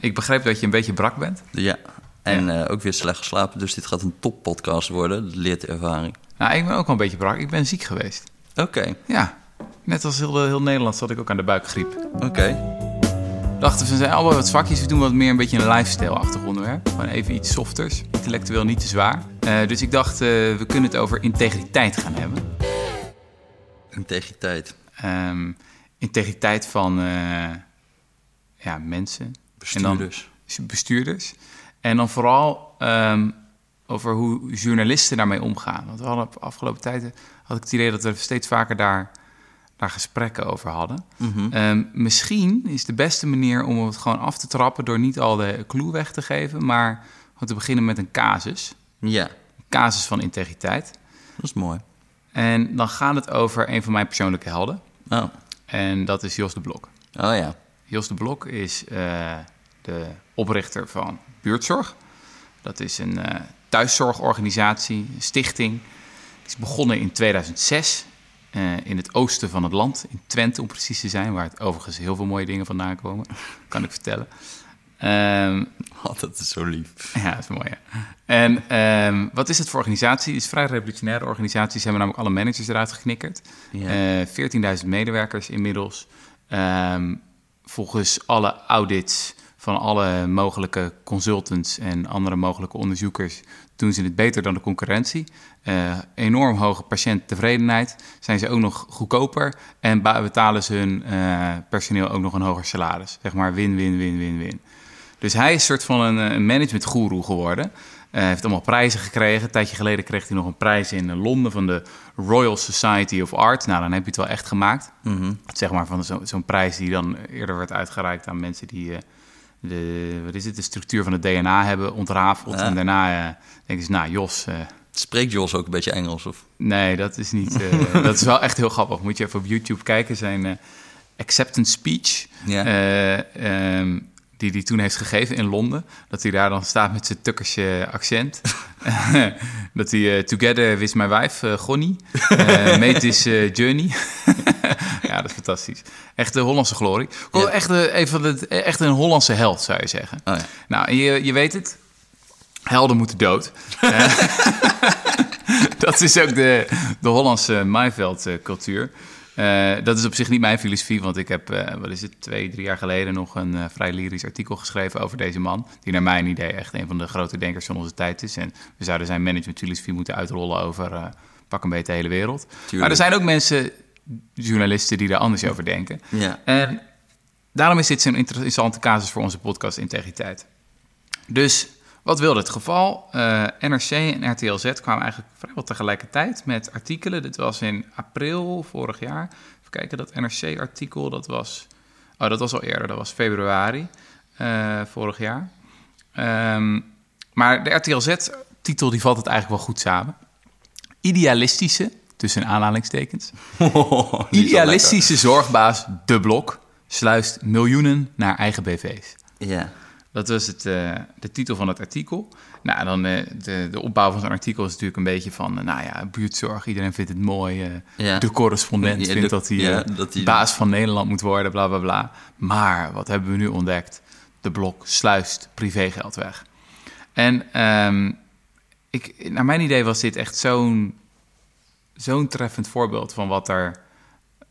Ik begreep dat je een beetje brak bent. Ja, en eh, ook weer slecht geslapen. Dus dit gaat een toppodcast worden. Dat leert de ervaring. Nou, ik ben ook wel een beetje brak. Ik ben ziek geweest. Oké, Ja, net als heel, heel Nederland zat ik ook aan de buikgriep. oké. Dachten we zijn allemaal wat zwakjes. We doen wat meer een beetje een lifestyle-achtig onderwerp. Gewoon even iets softers. Intellectueel niet te zwaar. Eh, dus ik dacht, eh, we kunnen het over integriteit gaan hebben. Integriteit. Ehm, integriteit van ja, mensen. Bestuurders. En dan bestuurders. En dan vooral ehm, over hoe journalisten daarmee omgaan. Want we hadden op afgelopen tijd had ik het idee dat we steeds vaker daar, daar gesprekken over hadden. Mhm. Ehm, misschien is de beste manier om het gewoon af te trappen door niet al de clue weg te geven, maar gewoon te beginnen met een casus. Ja, Een casus van integriteit. dat is mooi. En dan gaat het over een van mijn persoonlijke helden. Oh, En dat is Jos de Blok. oh ja. Jos de Blok is eh, de oprichter van Buurtzorg. Dat is een eh, thuiszorgorganisatie, een stichting. Die is begonnen in 2006 eh, in het oosten van het land, in Twente om precies te zijn, waar het overigens heel veel mooie dingen vandaan komen, kan ik vertellen. Ehm, Oh, dat is zo lief. ja, dat is mooi. En ehm, wat is het voor organisatie? Het is een vrij revolutionaire organisatie. Ze hebben namelijk alle managers eruit geknikkerd. Ja. Eh 14.000 medewerkers inmiddels. Ehm, volgens alle audits van alle mogelijke consultants en andere mogelijke onderzoekers doen ze het beter dan de concurrentie. Eh, enorm hoge patiënttevredenheid. Zijn ze ook nog goedkoper en betalen ze hun eh, personeel ook nog een hoger salaris. Zeg maar win, win, win, win, win. Dus hij is een soort van een, eh, een geworden. Hij heeft allemaal prijzen gekregen. Een tijdje geleden kreeg hij nog een prijs in eh, Londen van de Royal Society of Art. Nou, dan heb je het wel echt gemaakt. Mhm. Zeg maar van zo- zo'n prijs die dan eerder werd uitgereikt aan mensen die eh, de, wat is het, de structuur van het DNA hebben ontrafeld. Ja. En daarna eh, denken ze, nou Jos, eh, Spreekt Jos ook een beetje Engels? Of? nee, dat is niet. eh, dat is wel echt heel grappig. Moet je even op YouTube kijken. Zijn eh, acceptance speech. Ja. eh, ehm, die hij toen heeft gegeven in Londen. Dat hij daar dan staat met zijn Tukkersche accent. dat hij eh, together with my wife, eh Gonnie, eh made this eh, journey. ja, dat is fantastisch. Echt de Hollandse glorie. Ja. Echt, de, echt een Hollandse held, zou je zeggen. Oh ja. Nou, je, je weet het. Helden moeten dood. Dat is ook de, de Hollandse Maaiveld-cultuur. Eh, dat is op zich niet mijn filosofie, want ik heb, eh, wat is het, twee, drie jaar geleden nog een eh, vrij lyrisch artikel geschreven over deze man. Die naar mijn idee echt een van de grote denkers van onze tijd is. En we zouden zijn managementfilosofie moeten uitrollen over pak een beetje de hele wereld. Maar er zijn ook mensen, journalisten, die daar anders over denken. Ja. En daarom is dit zo'n interessante casus voor onze podcast Integriteit. Dus wat wilde het geval? Eh, NRC en RTL Z kwamen eigenlijk vrijwel tegelijkertijd met artikelen. Dit was in april vorig jaar. Even kijken, dat NRC-artikel, dat was... Oh, dat was al eerder, dat was februari eh, vorig jaar. Ehm, maar de RTL Z-titel, die valt het eigenlijk wel goed samen. Idealistische, tussen aanhalingstekens... Idealistische zorgbaas De Blok sluist miljoenen naar eigen BV's. Ja. Dat was het, eh, de titel van het artikel. Nou, dan eh, de, de opbouw van zo'n artikel is natuurlijk een beetje van... eh, nou ja, buurtzorg, iedereen vindt het mooi. Ja. De correspondent Ja, vindt de- dat hij ja, dat hij- baas van Nederland moet worden, bla bla bla. Maar wat hebben we nu ontdekt? De Blok sluist privégeld weg. En ehm, ik, naar mijn idee was dit echt zo'n zo'n treffend voorbeeld van wat er,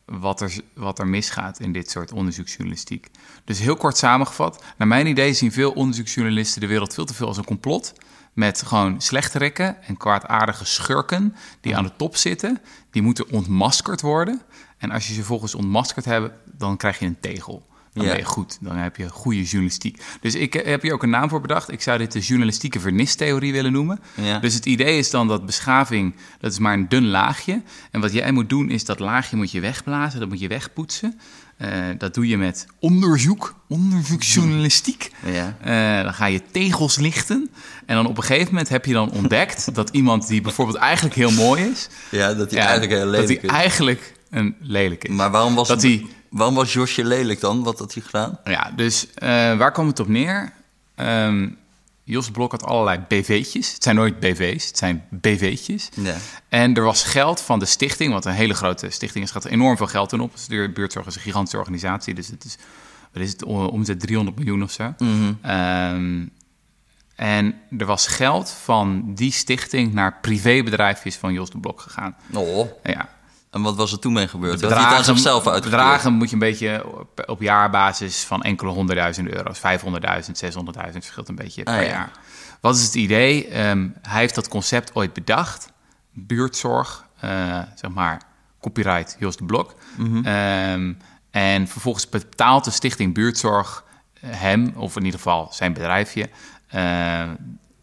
wat, er, wat er misgaat in dit soort onderzoeksjournalistiek. Dus heel kort samengevat, naar mijn idee zien veel onderzoeksjournalisten de wereld veel te veel als een complot. Met gewoon slechterikken en kwaadaardige schurken die aan de top zitten. Die moeten ontmaskerd worden. En als je ze volgens ontmaskerd hebt, dan krijg je een tegel. Dan Ja. ben je goed. Dan heb je goede journalistiek. Dus ik eh, heb hier ook een naam voor bedacht. Ik zou dit de journalistieke vernistheorie willen noemen. Ja. Dus het idee is dan dat beschaving, dat is maar een dun laagje. En wat jij moet doen is dat laagje moet je wegblazen, dat moet je wegpoetsen. Eh, dat doe je met onderzoek, onderzoeksjournalistiek. Ja. Eh, dan ga je tegels lichten. En dan op een gegeven moment heb je dan ontdekt dat iemand die bijvoorbeeld eigenlijk heel mooi is... Ja, dat hij ja, eigenlijk heel lelijk dat hij is. eigenlijk een lelijk is. Maar waarom was, dat het, hij waarom was Josje lelijk dan? Wat had hij gedaan? Ja, dus eh, waar kwam het op neer? Ehm, Jos Blok had allerlei BV'tjes. Het zijn nooit BV's, het zijn BV'tjes. Ja. En er was geld van de stichting, wat een hele grote stichting is, gaat er enorm veel geld in op. De buurtzorg is een gigantische organisatie, dus het is wat is het, omzet 300 miljoen of zo. Mhm. Ehm, en er was geld van die stichting naar privébedrijfjes van Jos de Blok gegaan. Oh, Ja, en wat was er toen mee gebeurd? Had hij zichzelf uitgekeerd? bedragen moet je een beetje op, op jaarbasis van enkele honderdduizend euro's. 500.000, 600.000 verschilt een beetje Ah, per ja. jaar. Wat is het idee? Ehm, hij heeft dat concept ooit bedacht. Buurtzorg, eh, zeg maar, copyright Jos de Blok. Mhm. Ehm, en vervolgens betaalt de stichting Buurtzorg eh, hem, of in ieder geval zijn bedrijfje... eh,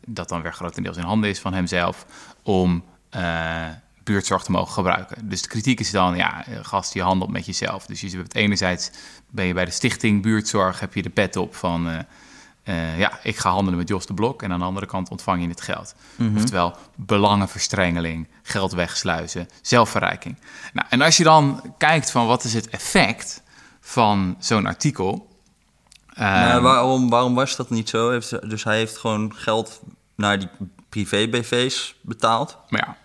dat dan weer grotendeels in handen is van hemzelf... om buurtzorg te mogen gebruiken. Dus de kritiek is dan, ja, eh, gast, je handelt met jezelf. Dus je hebt enerzijds ben je bij de stichting Buurtzorg... heb je de pet op van... eh, eh, ja, ik ga handelen met Jos de Blok en aan de andere kant ontvang je het geld. Oftewel belangenverstrengeling, geld wegsluizen, zelfverrijking. Nou, en als je dan kijkt van wat is het effect van zo'n artikel... Maar ehm, waarom, waarom was dat niet zo? Heeft, dus hij heeft gewoon geld naar die privé-BV's betaald. maar ja,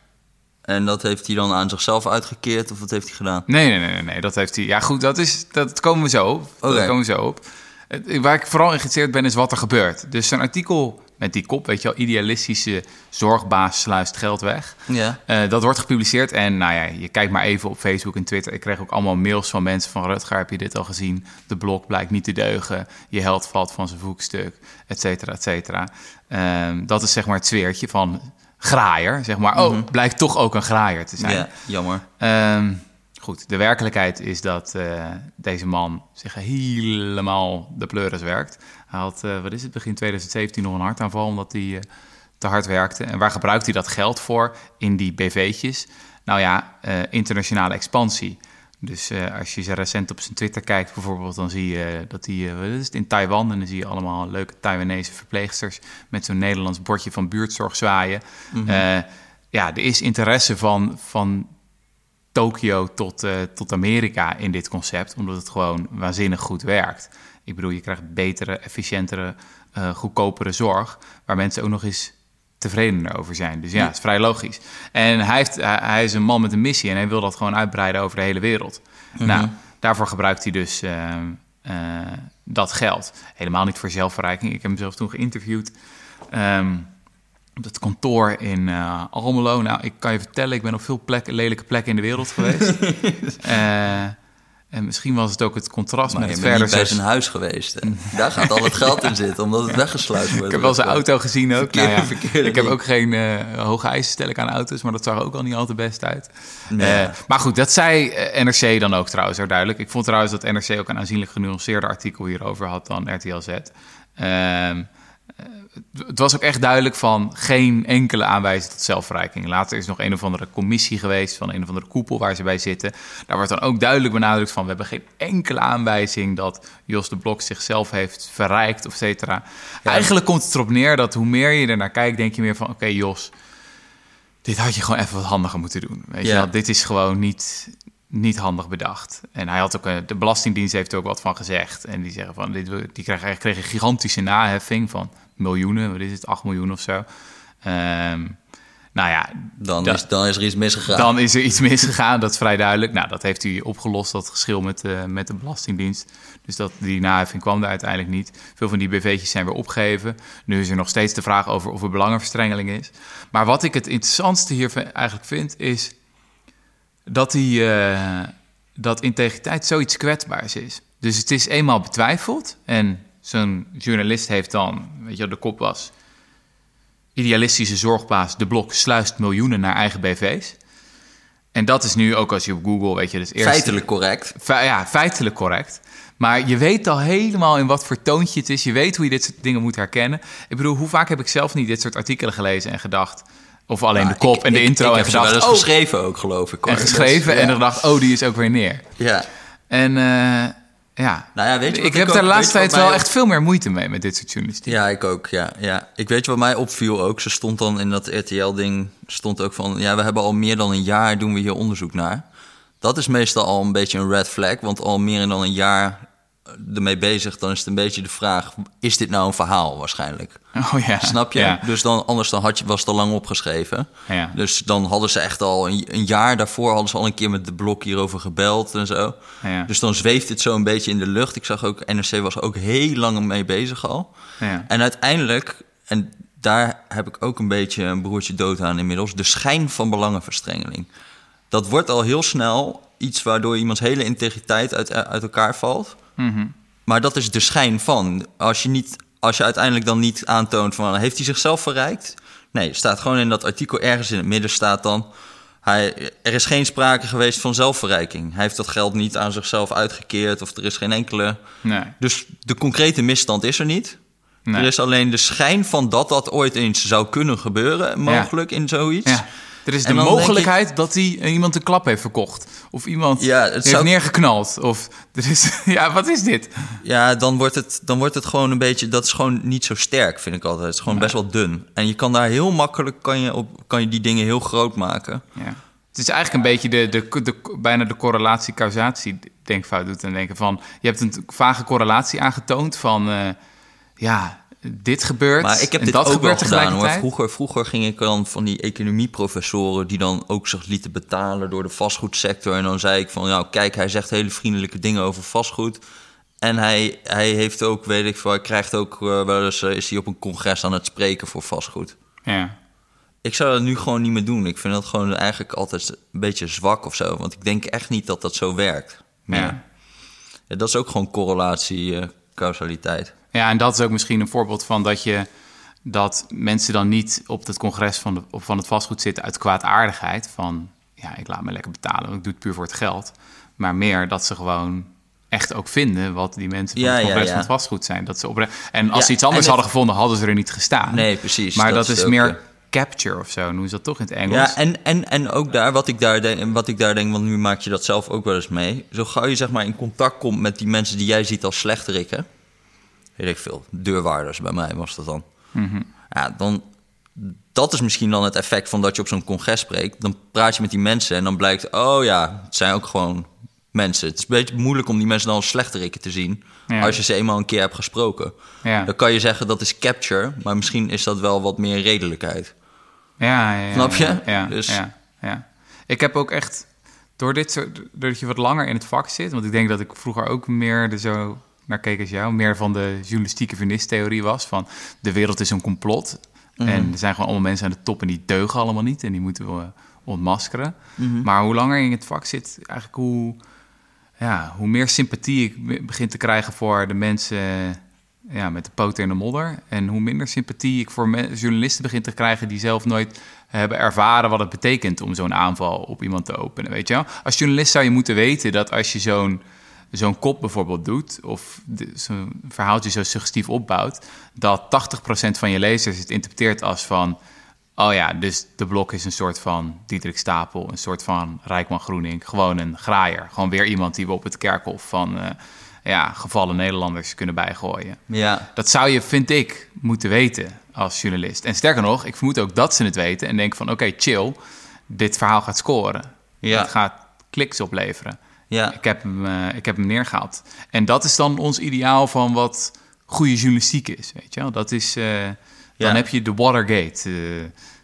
En dat heeft hij dan aan zichzelf uitgekeerd, of wat heeft hij gedaan? Nee, nee, nee, nee, nee, dat heeft hij. Ja, goed, dat, is, dat komen we zo op. Dat komen we zo op. Het- Waar ik vooral in geïnteresseerd ben, is wat er gebeurt. Dus zo'n artikel met die kop, weet je wel, idealistische zorgbaas sluist geld weg. Ja. Eh, dat wordt gepubliceerd en nou ja, je kijkt maar even op Facebook en Twitter. Ik kreeg ook allemaal mails van mensen van Rutger, heb je dit al gezien? De blok blijkt niet te deugen, je held valt van zijn voetstuk, et cetera, et cetera. Ehm, dat is zeg maar het zweertje van graaier, zeg maar. Oh, blijkt toch ook een graaier te zijn. ja, jammer. Ehm, goed, de werkelijkheid is dat eh, deze man zich helemaal de pleuris werkt. Hij had, eh, wat is het, begin 2017 nog een hartaanval omdat hij eh, te hard werkte. En waar gebruikt hij dat geld voor in die BV'tjes? Nou ja, internationale expansie. Dus eh, als je recent op zijn Twitter kijkt bijvoorbeeld, dan zie je dat hij wat is in Taiwan... en dan zie je allemaal leuke Taiwanese verpleegsters... met zo'n Nederlands bordje van buurtzorg zwaaien. Eh, ja, er is interesse van, van Tokio tot, tot Amerika in dit concept, omdat het gewoon waanzinnig goed werkt. Ik bedoel, je krijgt betere, efficiëntere, goedkopere zorg, waar mensen ook nog eens tevredener over zijn. Dus ja, het is vrij logisch. En hij, heeft, hij, is een man met een missie en hij wil dat gewoon uitbreiden over de hele wereld. Nou, daarvoor gebruikt hij dus eh, eh, dat geld. Helemaal niet voor zelfverrijking. Ik heb hem zelf toen geïnterviewd. ehm, op het kantoor in eh, Almelo. Nou, ik kan je vertellen, ik ben op veel plekken, lelijke plekken in de wereld geweest. En misschien was het ook het contrast Maar met het verder... bij zijn huis geweest. hè? Daar gaat al het geld in zitten, omdat het weggesluit wordt. Ik heb wel zijn auto gezien ook. Verkeerde- Nou ja, verkeerde ik heb ook geen eh, hoge eisen stel ik aan auto's, maar dat zag ook al niet altijd best uit. Nee. Eh, maar goed, dat zei eh, NRC dan ook trouwens, heel duidelijk. Ik vond trouwens dat NRC ook een aanzienlijk genuanceerder artikel hierover had dan RTL Z. Ehm, eh, het was ook echt duidelijk van geen enkele aanwijzing tot zelfverrijking. Later is nog een of andere commissie geweest van een of andere koepel waar ze bij zitten. Daar wordt dan ook duidelijk benadrukt van we hebben geen enkele aanwijzing dat Jos de Blok zichzelf heeft verrijkt of et cetera. Eigenlijk komt het erop neer dat hoe meer je er naar kijkt, denk je meer van oké Jos, dit had je gewoon even wat handiger moeten doen. Weet je wel? Dit is gewoon niet, niet handig bedacht. En hij had ook, eh, de Belastingdienst heeft er ook wat van gezegd. En die zeggen van, dit, die eigenlijk kregen een gigantische naheffing van miljoenen, wat is het, 8 miljoen of zo. Ehm, nou ja, Dan, Da- is, dan is er iets misgegaan. dan is er iets misgegaan, dat is vrij duidelijk. Nou, dat heeft hij opgelost, dat geschil met, de met de Belastingdienst. Dus dat, die naheffing kwam er uiteindelijk niet. Veel van die BV'tjes zijn weer opgegeven. Nu is er nog steeds de vraag over of er belangenverstrengeling is. Maar wat ik het interessantste hier eigenlijk vind, is dat, die, eh, dat integriteit zoiets kwetsbaars is. Dus het is eenmaal betwijfeld. En zo'n journalist heeft dan, weet je, de kop was... Idealistische zorgbaas De Blok sluist miljoenen naar eigen BV's. En dat is nu ook als je op Google, weet je, dus eerst... Feitelijk correct. Fe- ja, feitelijk correct. Maar je weet al helemaal in wat voor toontje het is. Je weet hoe je dit soort dingen moet herkennen. Ik bedoel, hoe vaak heb ik zelf niet dit soort artikelen gelezen en gedacht... Of alleen de kop Ik- en de ik- intro ik en heb wel gedacht... eens oh, geschreven ook, geloof ik. en geschreven en dan gedacht, oh, die is ook weer neer. Ja. En eh, ja, Nou ja, weet je ik heb daar de laatste tijd wel echt veel meer moeite mee met dit soort journalistiek. Ja, ik ook, ja, ja. Ik weet je wat mij opviel ook? Ze stond dan in dat RTL-ding, stond ook van... Ja, we hebben al meer dan een jaar, doen we hier onderzoek naar. Dat is meestal al een beetje een red flag, want al meer dan een jaar ermee bezig, dan is het een beetje de vraag: is dit nou een verhaal waarschijnlijk? Oh ja. Snap je? Ja. Dus dan, anders dan had je, was het al lang opgeschreven. Ja. Dus dan hadden ze echt al een, een jaar daarvoor hadden ze al een keer met de blok hierover gebeld en zo. Ja. Dus dan zweeft het zo een beetje in de lucht. Ik zag ook, NRC was ook heel lang mee bezig al. Ja. En uiteindelijk, en daar heb ik ook een beetje een broertje dood aan inmiddels, de schijn van belangenverstrengeling. Dat wordt al heel snel iets waardoor iemands hele integriteit uit, uit elkaar valt. Mhm. Maar dat is de schijn van. Als je, niet, als je uiteindelijk dan niet aantoont van... heeft hij zichzelf verrijkt? Nee, staat gewoon in dat artikel ergens in het midden staat dan... Hij, er is geen sprake geweest van zelfverrijking. Hij heeft dat geld niet aan zichzelf uitgekeerd... of er is geen enkele... Nee. Dus de concrete misstand is er niet. Nee. Er is alleen de schijn van dat dat ooit eens zou kunnen gebeuren... mogelijk in zoiets. Ja. Er is de mogelijkheid dat hij iemand een klap heeft verkocht. Of iemand Ja, het heeft zou- neergeknald. Of er is... Ja, wat is dit? Ja, dan wordt, het, dan wordt het gewoon een beetje... Dat is gewoon niet zo sterk, vind ik altijd. Het is gewoon best wel dun. En je kan daar heel makkelijk... kan je, op, kan je die dingen heel groot maken. Ja. Het is eigenlijk een beetje de, de, de, bijna de correlatie-causatie denkfout doet. En denken van, je hebt een vage correlatie aangetoond van... eh, ja, dit gebeurt Maar ik heb dit dat ook wel gedaan hoor. Vroeger, vroeger ging ik dan van die economieprofessoren... die dan ook zich lieten betalen door de vastgoedsector. En dan zei ik van, nou kijk, hij zegt hele vriendelijke dingen over vastgoed... En hij, hij heeft ook, weet ik veel, hij krijgt ook eh, wel eens, eh, is hij op een congres aan het spreken voor vastgoed. Ja. Ik zou dat nu gewoon niet meer doen. Ik vind dat gewoon eigenlijk altijd een beetje zwak of zo. Want ik denk echt niet dat dat zo werkt. Ja, dat is ook gewoon correlatie, eh, causaliteit. Ja, en dat is ook misschien een voorbeeld van dat je dat mensen dan niet op het congres van, de, van het vastgoed zitten uit kwaadaardigheid. Van ja, ik laat me lekker betalen, want ik doe het puur voor het geld. Maar meer dat ze gewoon echt ook vinden wat die mensen van Ja, het congres ja. van het vastgoed zijn. Dat ze opre- en als ze iets anders het- hadden gevonden, hadden ze er niet gestaan. Nee, precies. Maar dat, dat is meer capture of zo, noemen ze dat toch in het Engels? Ja, en, en, en ook daar, wat ik daar, denk, wat ik daar denk, want nu maak je dat zelf ook wel eens mee. Zo gauw je zeg maar in contact komt met die mensen die jij ziet als slechterikken. Weet ik veel, deurwaarders bij mij was dat dan. Mhm. Ja, dan, dat is misschien dan het effect van dat je op zo'n congres spreekt. Dan praat je met die mensen en dan blijkt, oh ja, het zijn ook gewoon mensen. Het is een beetje moeilijk om die mensen dan als slechterikken te zien. Ja. Als je ze eenmaal een keer hebt gesproken. Ja. Dan kan je zeggen dat is capture, maar misschien is dat wel wat meer redelijkheid. Ja, ja, ja, Snap je? Ja, Dus- ja. Ik heb ook echt, door dit soort, doordat je wat langer in het vak zit, want ik denk dat ik vroeger ook meer er zo naar keek als jou, meer van de journalistieke vernistheorie was, van de wereld is een complot. Mhm. En er zijn gewoon allemaal mensen aan de top en die deugen allemaal niet en die moeten we ontmaskeren. Mhm. Maar hoe langer je in het vak zit, eigenlijk hoe, ja, hoe meer sympathie ik be- begin te krijgen voor de mensen ja, met de poten in de modder. En hoe minder sympathie ik voor journalisten begin te krijgen die zelf nooit hebben ervaren wat het betekent om zo'n aanval op iemand te openen. Weet je wel? Als journalist zou je moeten weten dat als je zo'n zo'n kop bijvoorbeeld doet, of zo'n verhaaltje zo suggestief opbouwt, dat 80% van je lezers het interpreteert als van. Oh ja, dus de blok is een soort van Diederik Stapel, een soort van Rijkman Groening. Gewoon een graaier. Gewoon weer iemand die we op het kerkhof van eh, ja, gevallen Nederlanders kunnen bijgooien. Ja, Dat zou je, vind ik, moeten weten als journalist. En sterker nog, ik vermoed ook dat ze het weten en denken van... oké, chill, dit verhaal gaat scoren. Ja. Het gaat kliks opleveren. Ja. Ik heb, hem, eh, ik heb hem neergehaald. En dat is dan ons ideaal van wat goede journalistiek is, weet je wel? Dat is... eh, dan heb je de Watergate eh,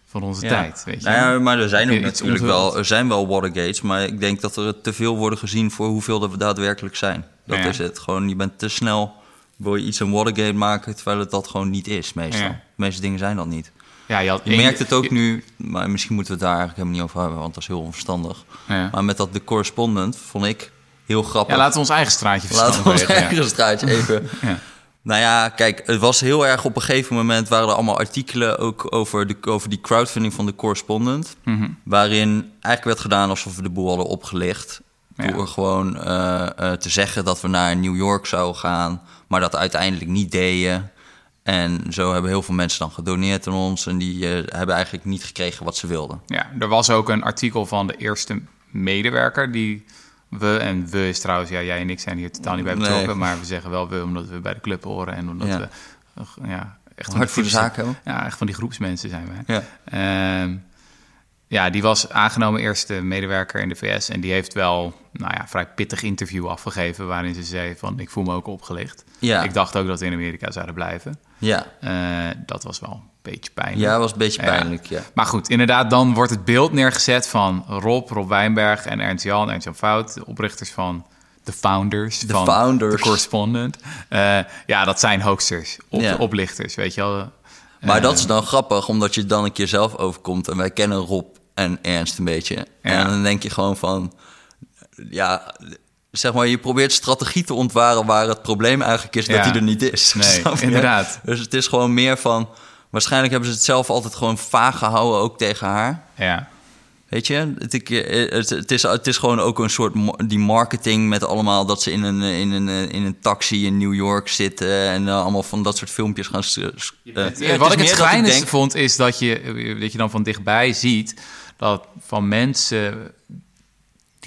van onze Ja. tijd, weet je Nou ja, maar er zijn ook natuurlijk onthuld? wel, er zijn wel Watergates, maar ik denk dat er te veel worden gezien voor hoeveel er daadwerkelijk zijn. Dat is het. Gewoon, je bent te snel, wil je iets een Watergate maken, terwijl het dat gewoon niet is meestal. De meeste dingen zijn dat niet. Ja, je, had Je één- merkt het ook nu, maar misschien moeten we het daar eigenlijk helemaal niet over hebben, want dat is heel onverstandig. Ja. Maar met dat de correspondent vond ik heel grappig. Ja, laten we ons eigen straatje Laten we ons ja. eigen straatje even. Ja. Nou ja, kijk, het was heel erg op een gegeven moment waren er allemaal artikelen ook over, de, over die crowdfunding van de correspondent. Mhm. Waarin eigenlijk werd gedaan alsof we de boel hadden opgelicht. Ja. Door gewoon eh, eh, te zeggen dat we naar New York zouden gaan, maar dat uiteindelijk niet deden. En zo hebben heel veel mensen dan gedoneerd aan ons en die eh, hebben eigenlijk niet gekregen wat ze wilden. Ja, er was ook een artikel van de eerste medewerker die we, en we is trouwens, ja, jij en ik zijn hier totaal niet bij Nee. betrokken, maar we zeggen wel we omdat we bij de club horen en omdat Ja. we eh, ja, echt Hard voor de zaak hebben. Ja, echt van die groepsmensen zijn wij. Ja. Ehm, ja, die was aangenomen eerste medewerker in de VS. En die heeft wel, nou ja, vrij pittig interview afgegeven. Waarin ze zei van, ik voel me ook opgelicht. Ja. Ik dacht ook dat we in Amerika zouden blijven. Ja, Eh, dat was wel een beetje pijnlijk. ja was een beetje pijnlijk, ja. Maar goed, inderdaad, dan wordt het beeld neergezet van Rob, Rob Wijnberg en Ernst Jan. Ernst Jan Fout, de oprichters van de founders. De van founders. De correspondent. Eh, ja, dat zijn hoaxers, op, Ja. oplichters, weet je wel. Maar Eh, dat is dan grappig, omdat je dan een keer zelf overkomt. En wij kennen Rob en Ernst een beetje. En dan denk je gewoon van... Ja, zeg maar, je probeert strategie te ontwaren... waar het probleem eigenlijk is dat die er niet is. Nee, inderdaad. Dus het is gewoon meer van... Waarschijnlijk hebben ze het zelf altijd gewoon vaag gehouden, ook tegen haar. Ja, Weet je, het, ik- het, het, is, het is gewoon ook een soort die marketing met allemaal dat ze in een, in een, in een taxi in New York zitten en eh, allemaal van dat soort filmpjes gaan. eh, ja, Wat ik meer het denk- vond, is dat je, dat je dan van dichtbij ziet dat van mensen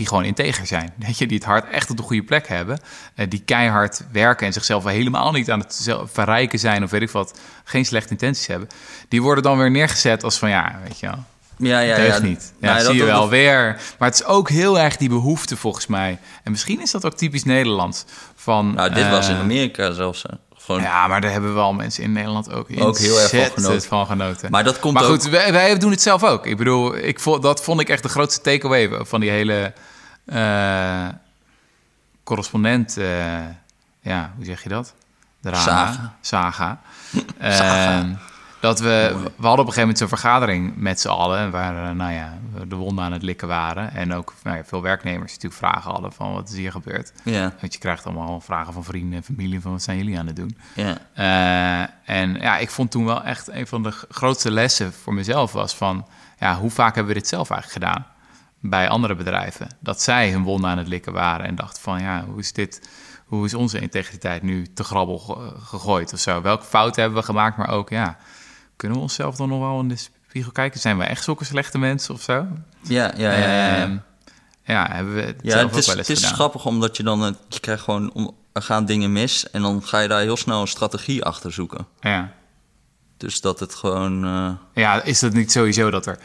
die gewoon integer zijn. Weet je, die het hart echt op de goede plek hebben. eh, die keihard werken en zichzelf helemaal niet aan het verrijken zijn of weet ik wat. Geen slechte intenties hebben. Die worden dan weer neergezet als van ja, weet je wel. Ja, ja, ja. niet. Ja, Nou, zie dat- je dat- wel weer. Maar het is ook heel erg die behoefte volgens mij. En misschien is dat ook typisch Nederlands. Van, Nou, dit was in eh, Amerika zelfs. hè. Gewoon, Ja, maar daar hebben wel mensen in Nederland ook, Ook heel erg van genoten. van genoten. Maar dat komt maar ook- goed, wij, wij doen het zelf ook. Ik bedoel, ik vond, dat vond ik echt de grootste takeaway van die hele eh, correspondent. eh, ja, hoe zeg je dat? Drama. Saga. Saga. Saga. Ehm, dat we, we hadden op een gegeven moment zo'n vergadering met z'n allen, waar eh, nou ja, we de wonden aan het likken waren. En ook nou ja, veel werknemers die natuurlijk vragen hadden van wat is hier gebeurd. ja, Want je krijgt allemaal vragen van vrienden en familie van wat zijn jullie aan het doen. ja. Eh, en ja, ik vond toen wel echt een van de grootste lessen voor mezelf was van, ja, hoe vaak hebben we dit zelf eigenlijk gedaan bij andere bedrijven? Dat zij hun wonden aan het likken waren en dachten van, ja, hoe is dit, hoe is onze integriteit nu te grabbel ge- gegooid of zo? Welke fouten hebben we gemaakt? Maar ook, ja, kunnen we onszelf dan nog wel in de spiegel kijken? Zijn we echt zulke slechte mensen of zo? Ja, ja, ja, ja, ja. Ehm, ja, hebben we het Ja, zelf het ook is, wel eens het is gedaan? grappig omdat je dan, eh, je krijgt gewoon, er gaan dingen mis en dan ga je daar heel snel een strategie achter zoeken. Ja. Dus dat het gewoon, eh, Ja, is dat niet sowieso dat er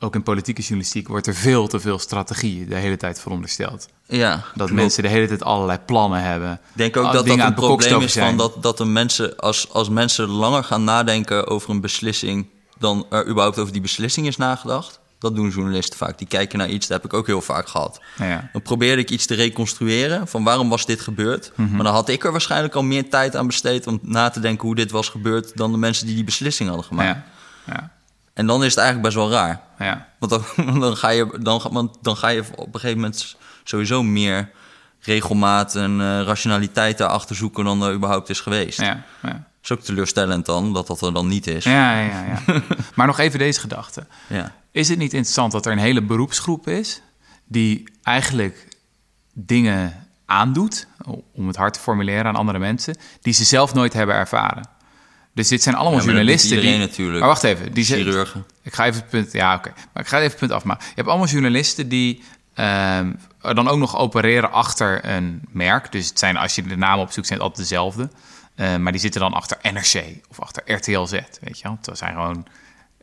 ook in politieke journalistiek wordt er veel te veel strategie de hele tijd verondersteld? ja. Dat klopt. mensen de hele tijd allerlei plannen hebben. Ik denk ook dat dat een probleem is van dat, dat de mensen, als, als mensen langer gaan nadenken over een beslissing dan er überhaupt over die beslissing is nagedacht. Dat doen journalisten vaak. Die kijken naar iets, dat heb ik ook heel vaak gehad. Ja. Dan probeerde ik iets te reconstrueren van waarom was dit gebeurd. Mhm. Maar dan had ik er waarschijnlijk al meer tijd aan besteed om na te denken hoe dit was gebeurd dan de mensen die die beslissing hadden gemaakt. Ja. Ja. En dan is het eigenlijk best wel raar. Ja. Want dan, dan, ga je, dan, want dan ga je op een gegeven moment sowieso meer regelmaat en eh, rationaliteit daarachter zoeken dan er überhaupt is geweest. Ja. Ja. is ook teleurstellend dan, dat dat er dan niet is. Ja, ja, ja. maar nog even deze gedachte. Ja. Is het niet interessant dat er een hele beroepsgroep is die eigenlijk dingen aandoet, om het hard te formuleren aan andere mensen, die ze zelf nooit hebben ervaren? Dus dit zijn allemaal Ja, journalisten iedereen die. natuurlijk. Maar wacht even, die Chirurgen. Ik ga even het punt. Ja, oké. Maar ik ga even het punt afmaken. Je hebt allemaal journalisten die er dan ook nog opereren achter een merk. Dus het zijn, als je de namen opzoekt, zijn het altijd dezelfde. Eh, maar die zitten dan achter NRC of achter RTLZ. Weet je wel? Dat zijn gewoon.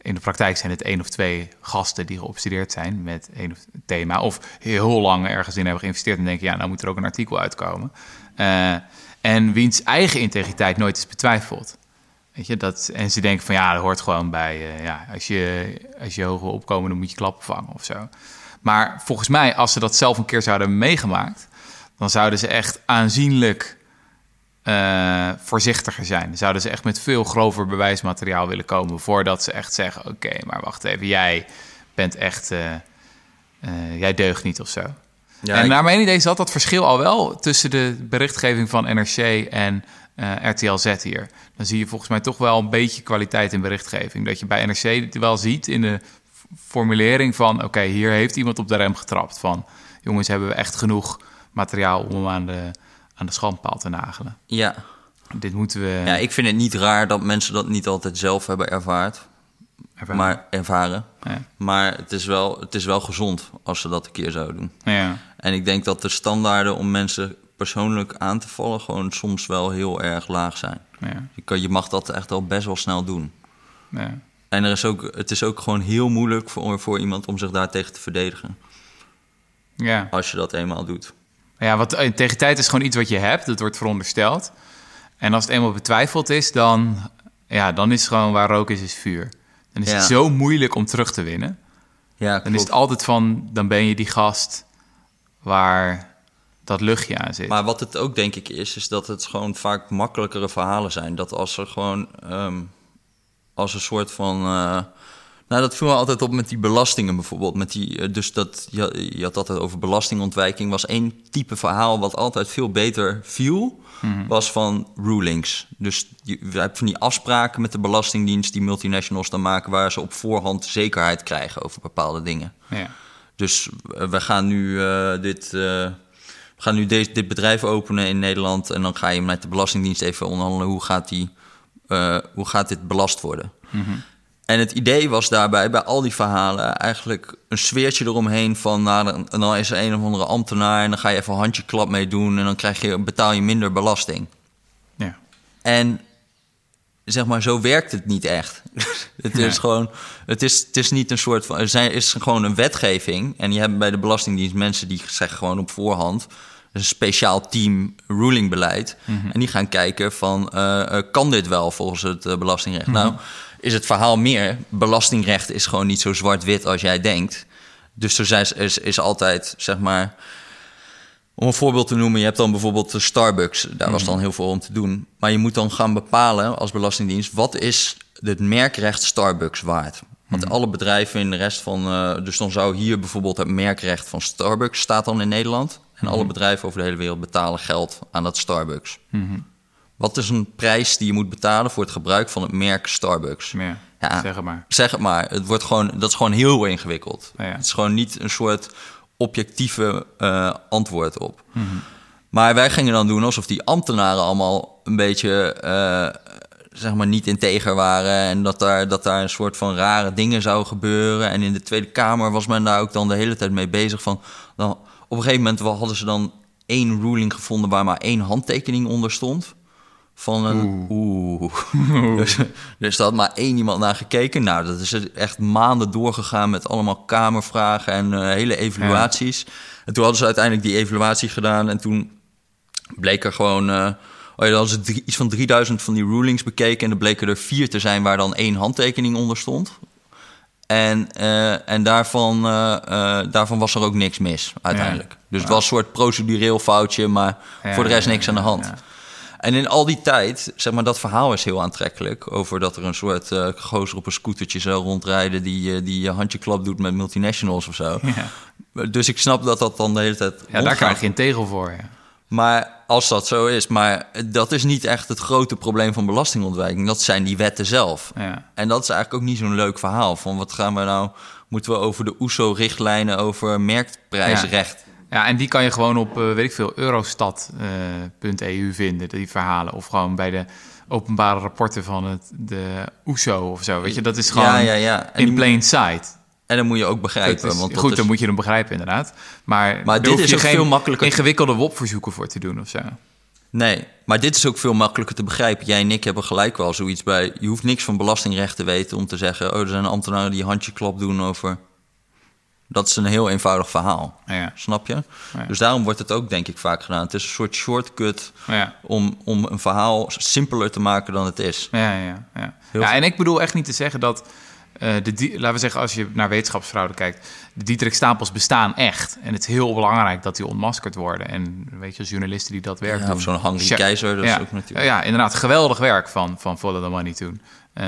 In de praktijk zijn het één of twee gasten die geobsedeerd zijn met één of thema. Of heel lang ergens in hebben geïnvesteerd en denken: ja, nou moet er ook een artikel uitkomen. Eh, en wiens eigen integriteit nooit is betwijfeld. Weet je, dat, en ze denken van ja, dat hoort gewoon bij, eh, ja, als je, als je wil opkomen, dan moet je klappen vangen of zo. Maar volgens mij, als ze dat zelf een keer zouden meegemaakt, dan zouden ze echt aanzienlijk eh, voorzichtiger zijn. Zouden ze echt met veel grover bewijsmateriaal willen komen voordat ze echt zeggen: oké, maar wacht even, jij bent echt, eh, jij deugt niet of zo. Ja, en ik- naar mijn idee zat dat verschil al wel tussen de berichtgeving van NRC en eh, RTL Z hier. Dan zie je volgens mij toch wel een beetje kwaliteit in berichtgeving. Dat je bij NRC wel ziet in de formulering van... oké, hier heeft iemand op de rem getrapt. Van, jongens, hebben we echt genoeg materiaal om hem aan de, aan de schandpaal te nagelen. Ja. Dit moeten we ja, ik vind het niet raar dat mensen dat niet altijd zelf hebben ervaard, ervaren. maar ervaren. Ja. Maar het is, wel, het is wel gezond als ze dat een keer zouden doen. Ja, En ik denk dat de standaarden om mensen persoonlijk aan te vallen gewoon soms wel heel erg laag zijn. ja, Je, kan, je mag dat echt al best wel snel doen. ja. En er is ook, het is ook gewoon heel moeilijk voor, voor iemand om zich daartegen te verdedigen. Ja. Als je dat eenmaal doet. Ja, want integriteit is gewoon iets wat je hebt. Dat wordt verondersteld. En als het eenmaal betwijfeld is, dan, ja, dan is het gewoon waar rook is, is vuur. Dan is Ja. het zo moeilijk om terug te winnen. Ja, Dan is het altijd van, dan ben je die gast waar dat luchtje aan zit. Maar wat het ook denk ik is, is dat het gewoon vaak makkelijkere verhalen zijn. Dat als er gewoon ehm, als een soort van. eh, nou, dat viel me altijd op met die belastingen bijvoorbeeld. Met die, eh, dus dat, je, je had altijd over belastingontwijking. Was één type verhaal wat altijd veel beter viel, was van rulings. Dus je, je hebt van die afspraken met de Belastingdienst die multinationals dan maken, waar ze op voorhand zekerheid krijgen over bepaalde dingen. ja. Dus eh, we gaan nu dit. We gaan nu deze, dit bedrijf openen in Nederland. En dan ga je met de Belastingdienst even onderhandelen hoe gaat, die, eh, hoe gaat dit belast worden. En het idee was daarbij, bij al die verhalen, eigenlijk een sfeertje eromheen van, nou, dan, dan is er een of andere ambtenaar en dan ga je even een handjeklap mee doen en dan krijg je, betaal je minder belasting. ja. En zeg maar, zo werkt het niet echt. het is gewoon, het is, het is niet een soort van, er zijn, is gewoon een wetgeving. En je hebt bij de Belastingdienst mensen die zeggen gewoon op voorhand, een speciaal team rulingbeleid. En die gaan kijken van, eh, eh, kan dit wel volgens het eh, belastingrecht? Nou, is het verhaal meer, belastingrecht is gewoon niet zo zwart-wit als jij denkt. Dus er zijn, is, is altijd, zeg maar, om een voorbeeld te noemen, je hebt dan bijvoorbeeld de Starbucks. Daar was dan heel veel om te doen. Maar je moet dan gaan bepalen als Belastingdienst... wat is het merkrecht Starbucks waard? Want alle bedrijven in de rest van... eh, dus dan zou hier bijvoorbeeld het merkrecht van Starbucks... staat dan in Nederland. En alle bedrijven over de hele wereld betalen geld aan dat Starbucks. Wat is een prijs die je moet betalen voor het gebruik van het merk Starbucks? ja. Ja. zeg het maar. Zeg het maar, het wordt gewoon, dat is gewoon heel ingewikkeld. Ja, ja. Het is gewoon niet een soort objectieve eh, antwoord op. Maar wij gingen dan doen alsof die ambtenaren allemaal een beetje, eh, zeg maar, niet integer waren. En dat daar, dat daar een soort van rare dingen zou gebeuren. En in de Tweede Kamer was men daar ook dan de hele tijd mee bezig. Van, dan, op een gegeven moment hadden ze dan één ruling gevonden waar maar één handtekening onder stond. Van een. Oeh. Dus, dus daar had maar één iemand naar gekeken. Nou, dat is echt maanden doorgegaan met allemaal kamervragen en eh, hele evaluaties. En toen hadden ze uiteindelijk die evaluatie gedaan. En toen bleek er gewoon. eh oh ja, dan hadden ze drie- iets van 3000 van die rulings bekeken. En er bleken er vier te zijn waar dan één handtekening onder stond. En, eh, en daarvan, daarvan was er ook niks mis uiteindelijk. Dus het was een soort procedureel foutje, maar voor de rest niks aan de hand. En in al die tijd, zeg maar, dat verhaal is heel aantrekkelijk. Over dat er een soort eh gozer op een scootertje zou rondrijden... die, eh, die je handjeklap doet met multinationals of zo. Ja. Dus ik snap dat dat dan de hele tijd Ja, daar krijg je een tegel voor. Ja. Maar als dat zo is, maar dat is niet echt het grote probleem van belastingontwijking. Dat zijn die wetten zelf. Ja. En dat is eigenlijk ook niet zo'n leuk verhaal. Van wat gaan we nou, moeten we over de OESO-richtlijnen over merkprijsrecht. Ja, en die kan je gewoon op, eh, weet ik veel, eurostat.eu vinden, die verhalen. Of gewoon bij de openbare rapporten van het, de OESO of zo. Weet je, dat is gewoon Ja, ja, ja. In plain sight. En dan moet je ook begrijpen. is- want goed, is, dan moet je hem begrijpen inderdaad. Maar, dit is ook geen veel makkelijker ingewikkelde WOP-verzoeken voor te doen of zo. Nee, maar dit is ook veel makkelijker te begrijpen. Jij en ik hebben gelijk wel zoiets bij. Je hoeft niks van belastingrecht te weten om te zeggen: oh, er zijn ambtenaren die handjeklap doen over. Dat is een heel eenvoudig verhaal. Ja. Snap je? Ja. Dus daarom wordt het ook, denk ik, vaak gedaan. Het is een soort shortcut Ja. om, om een verhaal simpeler te maken dan het is. Ja, ja, ja. Ja en ik bedoel echt niet te zeggen dat... eh, de, laten we zeggen, als je naar wetenschapsfraude kijkt... de Dietrich Stapels bestaan echt. En het is heel belangrijk dat die ontmaskerd worden. En weet je, journalisten die dat werk Ja, doen... of zo'n Sja- Keizer, dat is ja, ook natuurlijk- Ja, inderdaad, geweldig werk van, van Follow the Money toen. Eh,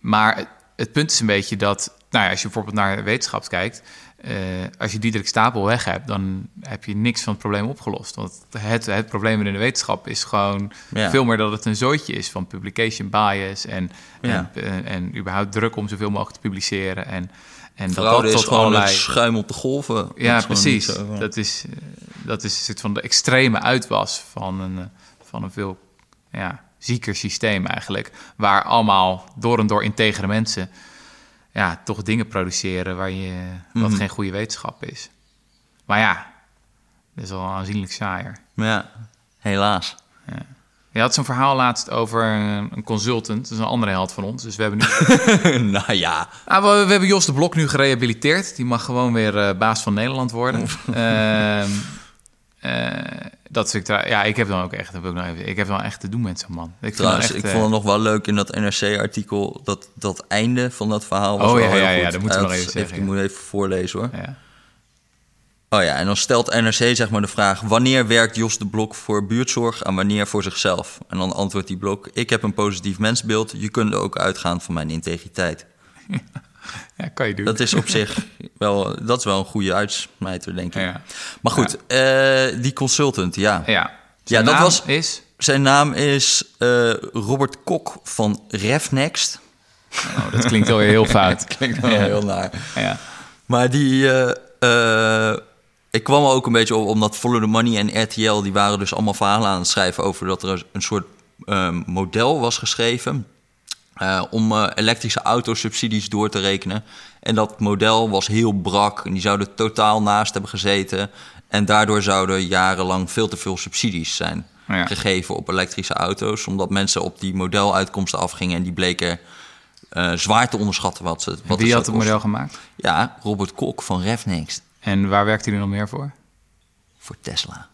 maar het, het punt is een beetje dat... Nou ja, als je bijvoorbeeld naar wetenschap kijkt... eh, als je Diederik Stapel weg hebt, dan heb je niks van het probleem opgelost. Want het, het probleem in de wetenschap is gewoon Ja. veel meer dat het een zooitje is van publication bias en, Ja. en, en, en überhaupt druk om zoveel mogelijk te publiceren. En, en dat dat is gewoon allerlei... het schuim op de golven. Ja, precies. niet zo, ja. Dat is, eh, dat is soort van de extreme uitwas van een, eh, van een veel ja, zieker systeem eigenlijk. Waar allemaal door en door integere mensen ja, toch dingen produceren waar je, wat Mhm. geen goede wetenschap is. Maar ja, dat is wel aanzienlijk saaier. Ja, helaas. Ja, Je had zo'n verhaal laatst over een consultant. Dat is een andere held van ons. Dus we hebben nu... nou ja, Ah, we, we hebben Jos de Blok nu gerehabiliteerd. Die mag gewoon weer eh, baas van Nederland worden. dat ik... tra- Ja, ik heb dan ook echt... Heb ik, nog even, ik heb dan echt te doen met zo'n man. Ik trouwens, echt, ik eh, vond het nog wel leuk in dat NRC-artikel... Dat, dat einde van dat verhaal was Oh, wel ja, heel ja, goed. ja, dat moeten we Eh, nog even zeggen, Ik moet even voorlezen hoor. ja. Oh ja, en dan stelt NRC zeg maar de vraag... wanneer werkt Jos de Blok voor buurtzorg en wanneer voor zichzelf? En dan antwoordt die Blok... ik heb een positief mensbeeld, je kunt er ook uitgaan van mijn integriteit. ja, kan je doen. Dat is op zich wel, dat is wel een goede uitsmijter, denk ik. Ja. Maar goed, eh, die consultant, ja. Ja, Ja, Zijn dat naam was- is... Zijn naam is eh, Robert Kok van RefNext. Oh, dat klinkt alweer heel fout. Klinkt wel Ja. heel naar. Ja. Maar die... eh, ik kwam er ook een beetje op, omdat Follow the Money en RTL... die waren dus allemaal verhalen aan het schrijven... over dat er een soort model was geschreven... eh, om eh, elektrische autosubsidies door te rekenen. En dat model was heel brak. En die zouden totaal naast hebben gezeten. En daardoor zouden jarenlang veel te veel subsidies zijn Ja. gegeven op elektrische auto's. Omdat mensen op die modeluitkomsten afgingen... en die bleken eh, zwaar te onderschatten wat ze wat Wie had het model gemaakt? Ja, Robert Kok van RefNext En waar werkt hij nog meer voor? voor Tesla.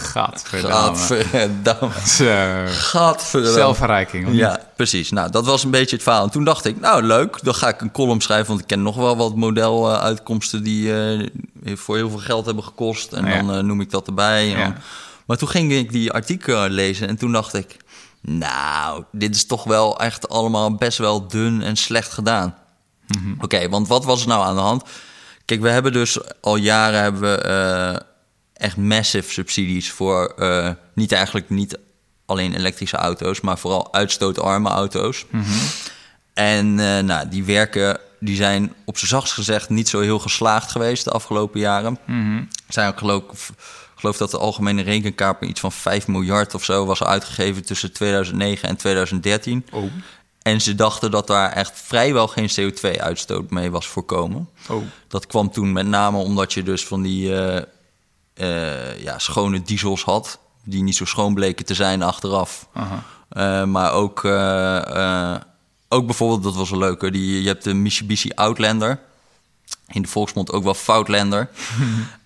Gadverdamme. Gadverdamme. Zo. Gadverdamme. Zelfverrijking. Ja, precies. Nou, dat was een beetje het verhaal. En toen dacht ik, nou leuk, dan ga ik een column schrijven... want ik ken nog wel wat modeluitkomsten die eh, voor heel veel geld hebben gekost. En Ja. dan eh, noem ik dat erbij. En Ja. dan- Maar toen ging ik die artikelen lezen en toen dacht ik... nou, dit is toch wel echt allemaal best wel dun en slecht gedaan. Oké, want wat was er nou aan de hand? Kijk, we hebben dus al jaren hebben we eh, echt massive subsidies voor eh, niet eigenlijk niet alleen elektrische auto's, maar vooral uitstootarme auto's. En eh, nou, die werken, die zijn op z'n zachtst gezegd niet zo heel geslaagd geweest de afgelopen jaren. Mhm. Zijn ook geloof, ik geloof dat de algemene rekenkamer iets van 5 miljard of zo was uitgegeven tussen 2009 en 2013. Oh. En ze dachten dat daar echt vrijwel geen CO2-uitstoot mee was voorkomen. Oh. Dat kwam toen met name omdat je dus van die eh, eh, ja, schone diesels had... die niet zo schoon bleken te zijn achteraf. Eh, maar ook, eh, ook bijvoorbeeld, dat was wel leuk... hoor, Die, je hebt de Mitsubishi Outlander... in de volksmond ook wel Foutlander...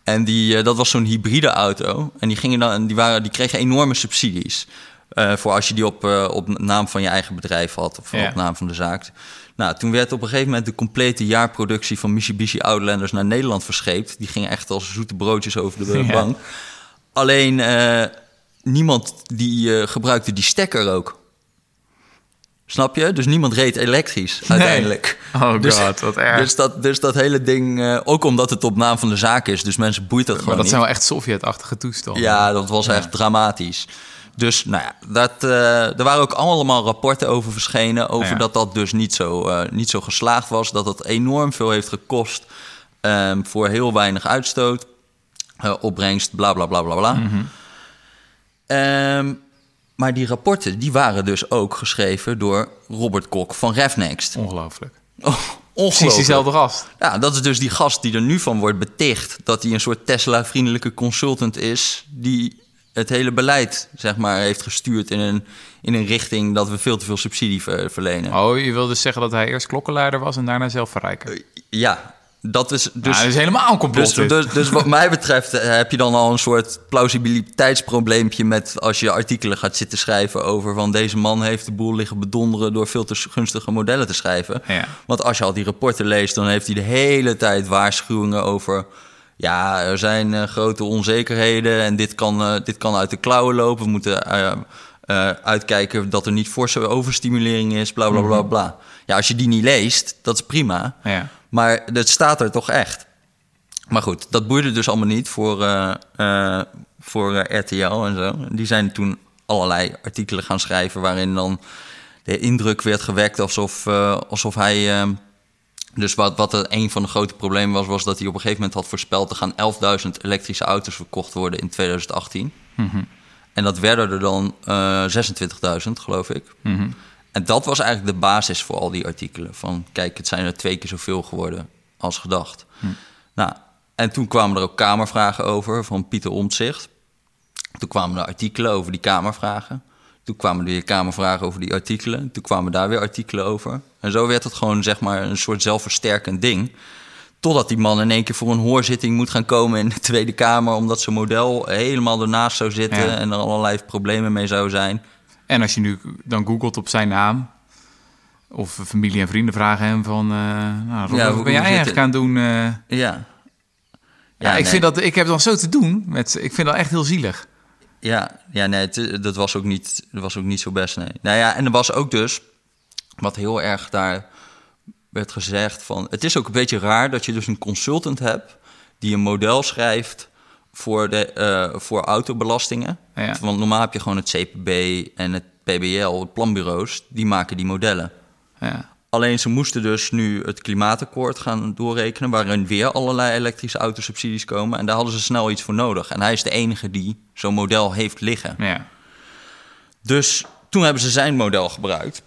En die, dat was zo'n hybride auto. En die, gingen dan, en die, waren, die kregen enorme subsidies. Eh, voor als je die op, eh, op naam van je eigen bedrijf had. Of Ja. op naam van de zaak. Nou, toen werd op een gegeven moment de complete jaarproductie van Mitsubishi Outlanders naar Nederland verscheept. Die gingen echt als zoete broodjes over de Ja. bank. Alleen eh, niemand die gebruikte die stekker ook. Snap je? Dus niemand reed elektrisch uiteindelijk. Oh Dus- god, wat erg. Dus dat, dus dat hele ding, ook omdat het op naam van de zaak is, dus mensen boeit dat maar gewoon dat niet. zijn wel echt Sovjet-achtige toestanden. Ja, dat was echt dramatisch. Dus nou ja, dat, eh, er waren ook allemaal rapporten over verschenen... over Ja. dat dat dus niet zo, eh, niet zo geslaagd was. Dat het enorm veel heeft gekost ehm, voor heel weinig uitstoot. eh, opbrengst, bla bla bla bla bla. Mhm. Ehm, maar die rapporten die waren dus ook geschreven door Robert Kok van RefNext. Ongelooflijk. Oh, Precies diezelfde gast. Ja, dat is dus die gast die er nu van wordt beticht... dat hij een soort Tesla-vriendelijke consultant is... die het hele beleid, zeg maar, heeft gestuurd in een, in een richting... dat we veel te veel subsidie ver- verlenen. Oh, je wil dus zeggen dat hij eerst klokkenleider was en daarna zelfverrijker. Ja, dat is dus... Dus, dat is helemaal een complot. Dus, dit. dus, dus wat mij betreft eh, heb je dan al een soort plausibiliteitsprobleempje met als je artikelen gaat zitten schrijven over van deze man heeft de boel liggen bedonderen door veel te gunstige modellen te schrijven. Ja. Want als je al die rapporten leest, dan heeft hij de hele tijd waarschuwingen over ja, er zijn eh, grote onzekerheden en dit kan, eh, dit kan uit de klauwen lopen. We moeten eh, uitkijken dat er niet forse overstimulering is, bla bla bla bla. Ja, als je die niet leest, dat is prima. Ja. Maar dat staat er toch echt. Maar goed, dat boeide dus allemaal niet voor, voor RTL en zo. Die zijn toen allerlei artikelen gaan schrijven... waarin dan de indruk werd gewekt alsof, alsof hij... dus wat, wat er een van de grote problemen was... was dat hij op een gegeven moment had voorspeld... er gaan 11.000 elektrische auto's verkocht worden in 2018. En dat werden er dan eh 26.000, geloof ik. Mhm. En dat was eigenlijk de basis voor al die artikelen. Van kijk, het zijn er twee keer zoveel geworden als gedacht. Nou, en toen kwamen er ook kamervragen over van Pieter Omtzigt. Toen kwamen er artikelen over die kamervragen. Toen kwamen er weer kamervragen over die artikelen. Toen kwamen daar weer artikelen over. En zo werd het gewoon zeg maar een soort zelfversterkend ding. Totdat die man in één keer voor een hoorzitting moet gaan komen in de Tweede Kamer. Omdat zijn model helemaal ernaast zou zitten Ja. en er allerlei problemen mee zou zijn. En als je nu dan googelt op zijn naam... of familie en vrienden vragen hem van... eh nou, Rob, Ja, wat hoe ben jij eigenlijk het? aan het doen? eh? Ja. ja, ik, nee. vind dat, ik heb dan zo te doen. Met, ik vind dat echt heel zielig. Ja, ja nee, het- dat was ook niet, dat was ook niet zo best, nee. Nou ja, en er was ook dus, wat heel erg daar werd gezegd van... Het is ook een beetje raar dat je dus een consultant hebt... die een model schrijft voor, de, eh, voor autobelastingen. Ja. Want normaal heb je gewoon het CPB en het PBL, de planbureaus... die maken die modellen. Ja. Alleen ze moesten dus nu het klimaatakkoord gaan doorrekenen... waarin weer allerlei elektrische autosubsidies komen. En daar hadden ze snel iets voor nodig. En hij is de enige die zo'n model heeft liggen. ja. Dus toen hebben ze zijn model gebruikt.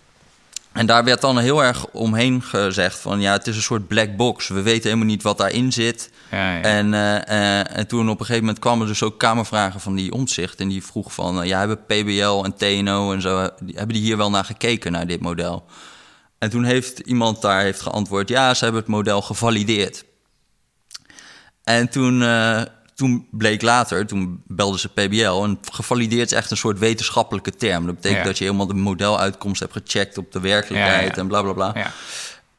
En daar werd dan heel erg omheen gezegd van... ja, het is een soort black box. We weten helemaal niet wat daarin zit. Ja, ja. En, eh, eh, en toen op een gegeven moment kwamen dus ook kamervragen van die omzicht. En die vroeg van, eh, ja, hebben PBL en TNO en zo... hebben die hier wel naar gekeken, naar dit model? En toen heeft iemand daar heeft geantwoord... ja, ze hebben het model gevalideerd. En toen, eh, toen bleek later, toen belden ze PBL... en gevalideerd is echt een soort wetenschappelijke term. Dat betekent Ja. dat je helemaal de modeluitkomst hebt gecheckt... op de werkelijkheid Ja, ja. en bla, bla, bla. ja.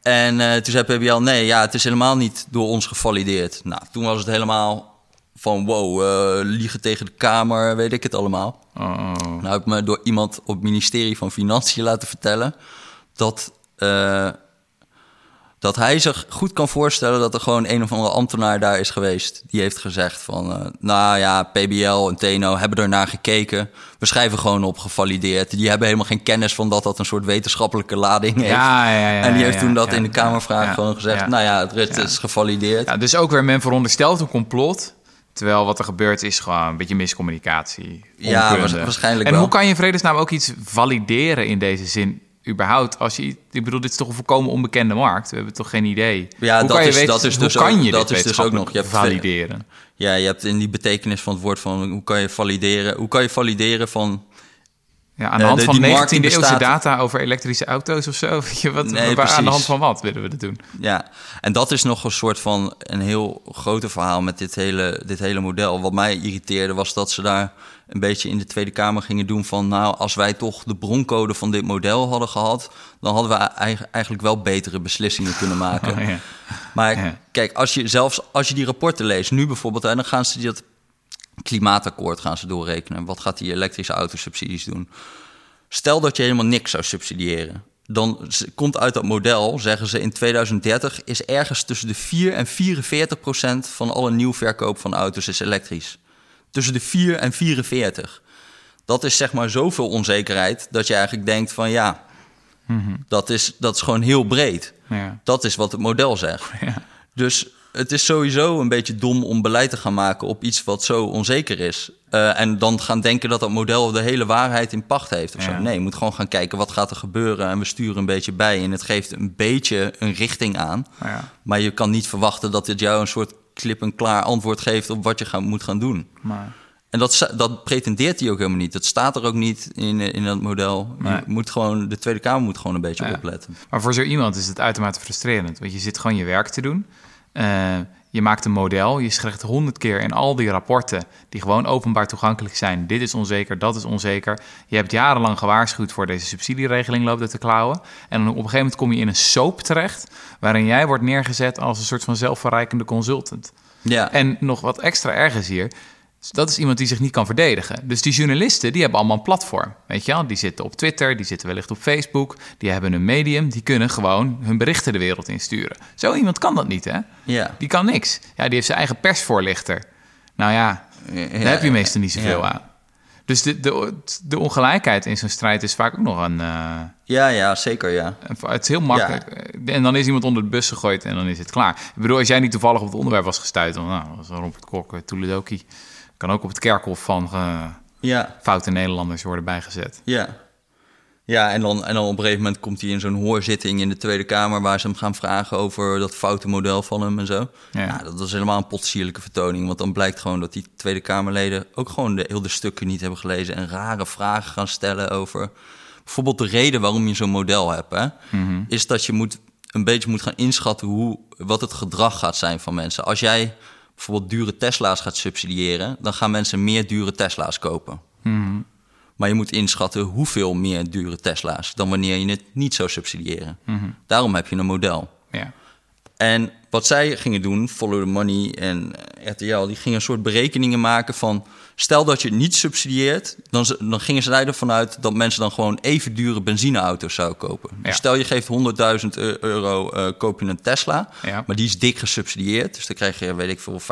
En eh, toen zei PBL, nee, ja, het is helemaal niet door ons gevalideerd. Nou, toen was het helemaal van, wow, eh, liegen tegen de Kamer, weet ik het allemaal. Oh. Nou heb ik me door iemand op het ministerie van Financiën laten vertellen... dat, eh, dat hij zich goed kan voorstellen dat er gewoon een of andere ambtenaar daar is geweest. Die heeft gezegd van, eh, nou ja, PBL en TNO hebben er naar gekeken. We schrijven gewoon op gevalideerd. Die hebben helemaal geen kennis van dat dat een soort wetenschappelijke lading heeft. Ja, ja, ja, en die ja, heeft ja, toen dat ja, in de ja, Kamervraag ja, gewoon gezegd... ja. nou ja, het, Ja. is gevalideerd. Ja, dus ook weer men veronderstelt een complot. Terwijl wat er gebeurt is gewoon een beetje miscommunicatie. Ja, onkunde. waars- waarschijnlijk En wel. hoe kan je in vredesnaam ook iets valideren in deze zin? Überhaupt, als je, ik bedoel, dit is toch een volkomen onbekende markt. We hebben toch geen idee. Ja, hoe dat kan je is- weten, dat is hoe dus kan ook- je dat is dus ook nog- je hebt valideren? Ja, je hebt in die betekenis van het woord van... hoe kan je valideren, hoe kan je valideren van... Ja, aan de Eh, hand de- van die 19e markt die eeuwse bestaat- data over elektrische auto's of zo. Wat, Nee, waar- aan de hand van wat willen we dat doen? Ja, en dat is nog een soort van een heel grote verhaal met dit hele, dit hele model. Wat mij irriteerde was dat ze daar een beetje in de Tweede Kamer gingen doen van... nou, als wij toch de broncode van dit model hadden gehad... dan hadden we eigen- eigenlijk wel betere beslissingen kunnen maken. Oh, ja. Maar Ja. kijk, als je zelfs als je die rapporten leest, nu bijvoorbeeld... en dan gaan ze dat klimaatakkoord gaan ze doorrekenen. Wat gaat die elektrische autosubsidies doen? Stel dat je helemaal niks zou subsidiëren. Dan komt uit dat model, zeggen ze in 2030... is ergens tussen de 4 en 44 procent van alle nieuwverkoop van auto's is elektrisch. Tussen de 4 en 44. Dat is zeg maar zoveel onzekerheid dat je eigenlijk denkt van ja... dat, is, dat is gewoon heel breed. Ja. Dat is wat het model zegt. Dus het is sowieso een beetje dom om beleid te gaan maken op iets wat zo onzeker is. Eh, en dan gaan denken dat dat model de hele waarheid in pacht heeft. Of zo. Nee, je moet gewoon gaan kijken wat gaat er gebeuren. En we sturen een beetje bij. En het geeft een beetje een richting aan. Ja. Maar je kan niet verwachten dat dit jou een soort klip-en-klaar antwoord geeft op wat je gaan, moet gaan doen. Maar, En dat, dat pretendeert hij ook helemaal niet. Dat staat er ook niet in, in dat model. Nee. Je moet gewoon, de Tweede Kamer moet gewoon een beetje Ja. opletten. Maar voor zo iemand is het uitermate frustrerend. Want je zit gewoon je werk te doen. Eh, je maakt een model. Je schrijft honderd keer in al die rapporten... die gewoon openbaar toegankelijk zijn. Dit is onzeker, dat is onzeker. Je hebt jarenlang gewaarschuwd voor deze subsidieregeling loopt te klauwen. En dan op een gegeven moment kom je in een soap terecht... waarin jij wordt neergezet als een soort van zelfverrijkende consultant. Ja, En nog wat extra erg is hier... Dat is iemand die zich niet kan verdedigen. Dus die journalisten, die hebben allemaal een platform. Weet je wel? Die zitten op Twitter, die zitten wellicht op Facebook. Die hebben een medium, die kunnen gewoon hun berichten de wereld insturen. Zo iemand kan dat niet, hè? ja. Die kan niks. Ja, die heeft zijn eigen persvoorlichter. Nou ja, Ja, daar heb je meestal niet zoveel ja. aan. Dus de, de, de ongelijkheid in zo'n strijd is vaak ook nog een... eh, Ja, ja, zeker, ja. een- het is heel makkelijk. En dan is iemand onder de bus gegooid en dan is het klaar. Ik bedoel, als jij niet toevallig op het onderwerp was gestuurd... dan nou, was Robert Kok, eh, Toeledoki... kan ook op het kerkhof van eh, Ja, foute Nederlanders worden bijgezet. ja. Ja, en dan, en dan op een gegeven moment komt hij in zo'n hoorzitting in de Tweede Kamer... waar ze hem gaan vragen over dat foute model van hem en zo. Ja. Ja, dat is helemaal een potsierlijke vertoning. Want dan blijkt gewoon dat die Tweede Kamerleden... ook gewoon de hele stukken niet hebben gelezen... en rare vragen gaan stellen over... bijvoorbeeld de reden waarom je zo'n model hebt... Hè, is dat je moet, een beetje moet gaan inschatten... Hoe, wat het gedrag gaat zijn van mensen. Als jij bijvoorbeeld dure Tesla's gaat subsidiëren... dan gaan mensen meer dure Tesla's kopen. Maar je moet inschatten hoeveel meer dure Tesla's dan wanneer je het niet zou subsidiëren. Daarom heb je een model. Ja. En wat zij gingen doen, Follow the Money en RTL, die gingen een soort berekeningen maken van... stel dat je het niet subsidieert, dan, dan gingen ze ervan uit... dat mensen dan gewoon even dure benzineauto's zouden kopen. Ja. Dus stel je geeft 100.000 eu- euro, eh, koop je een Tesla... Ja. maar die is dik gesubsidieerd. Dus dan krijg je, weet ik veel, 50.000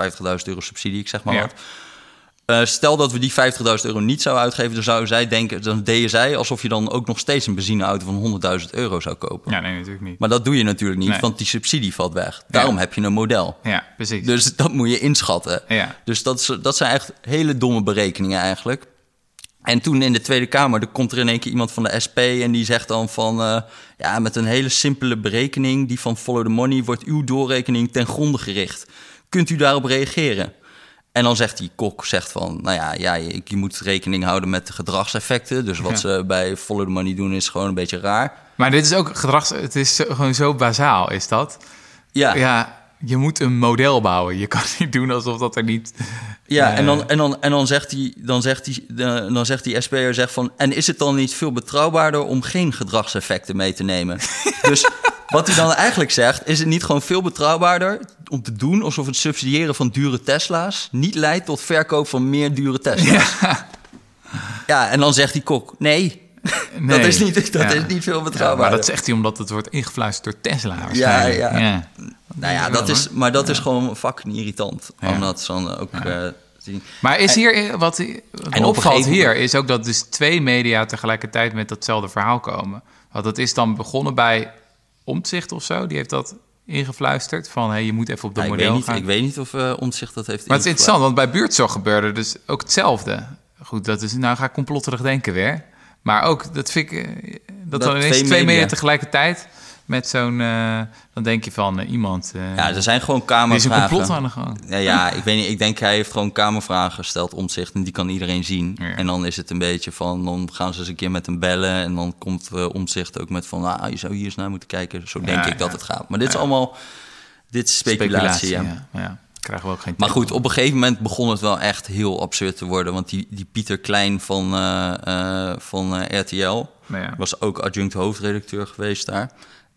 euro subsidie, ik zeg maar wat. Eh, stel dat we die 50.000 euro niet zouden uitgeven, dan zou zij denken, dan deden zij alsof je dan ook nog steeds een benzineauto van 100.000 euro zou kopen. ja, nee, natuurlijk niet. Maar dat doe je natuurlijk niet, Nee. want die subsidie valt weg. Daarom heb je een model. Ja, precies. Dus dat moet je inschatten. Ja. Dus dat, is, dat zijn echt hele domme berekeningen eigenlijk. En toen in de Tweede Kamer, er komt er in één keer iemand van de SP en die zegt dan van, eh, ja, met een hele simpele berekening, die van Follow the Money, wordt uw doorrekening ten gronde gericht. Kunt u daarop reageren? En dan zegt die kok zegt van, nou ja, ja je, je moet rekening houden met de gedragseffecten. Dus wat Ja. ze bij Follow the Money doen is gewoon een beetje raar. Maar dit is ook gedrags... Het is zo- gewoon zo bazaal, is dat? Ja, ja, Ja, je moet een model bouwen. Je kan niet doen alsof dat er niet... en, Eh. dan, en, dan, en dan zegt die, dan zegt die, eh, dan zegt die SP'er zegt van, en is het dan niet veel betrouwbaarder om geen gedragseffecten mee te nemen? dus wat hij dan eigenlijk zegt, is het niet gewoon veel betrouwbaarder om te doen alsof het subsidiëren van dure Tesla's niet leidt tot verkoop van meer dure Tesla's? Ja, en dan zegt die kok, nee, Nee. dat, is niet, dat Ja. is niet veel Ja, maar betrouwbaarder. dat zegt hij omdat het wordt ingefluisterd door Tesla waarschijnlijk. ja. ja. nou ja, dat is, maar dat is gewoon fucking irritant. Om dat dan ook eh, zien. Maar is hier, wat, wat En opvalt hier, is ook dat dus twee media tegelijkertijd met datzelfde verhaal komen. Want dat is dan begonnen bij Omtzigt of zo, die heeft dat ingefluisterd van hey, je moet even op dat Ja, ik, model weet niet, gaan. ik weet niet of eh Omtzigt dat heeft maar het is interessant, want bij buurtzorg gebeurde dus ook hetzelfde. Goed, dat is, nou ga ik complotterig denken weer. Maar ook, dat vind ik, eh, dat, Dat dan ineens twee twee, media. media tegelijkertijd met zo'n, eh, dan denk je van eh, iemand, eh Ja, er zijn gewoon er is een kamervragen. complot aan de gang. Ja, ja, ik weet niet. Ik denk hij heeft gewoon kamervragen gesteld om zich en die kan iedereen zien. Ja. En dan is het een beetje van, dan gaan ze eens een keer met hem bellen en dan komt omzicht ook met van, ah, je zou hier eens naar moeten kijken. Zo denk Ja, ik dat het gaat. Maar dit is allemaal, dit is speculatie. ja. Krijgen we ook geen Maar goed, op een gegeven moment begon het wel echt heel absurd te worden. Want die, die Pieter Klein van, van RTL Nou ja. was ook adjunct hoofdredacteur geweest daar.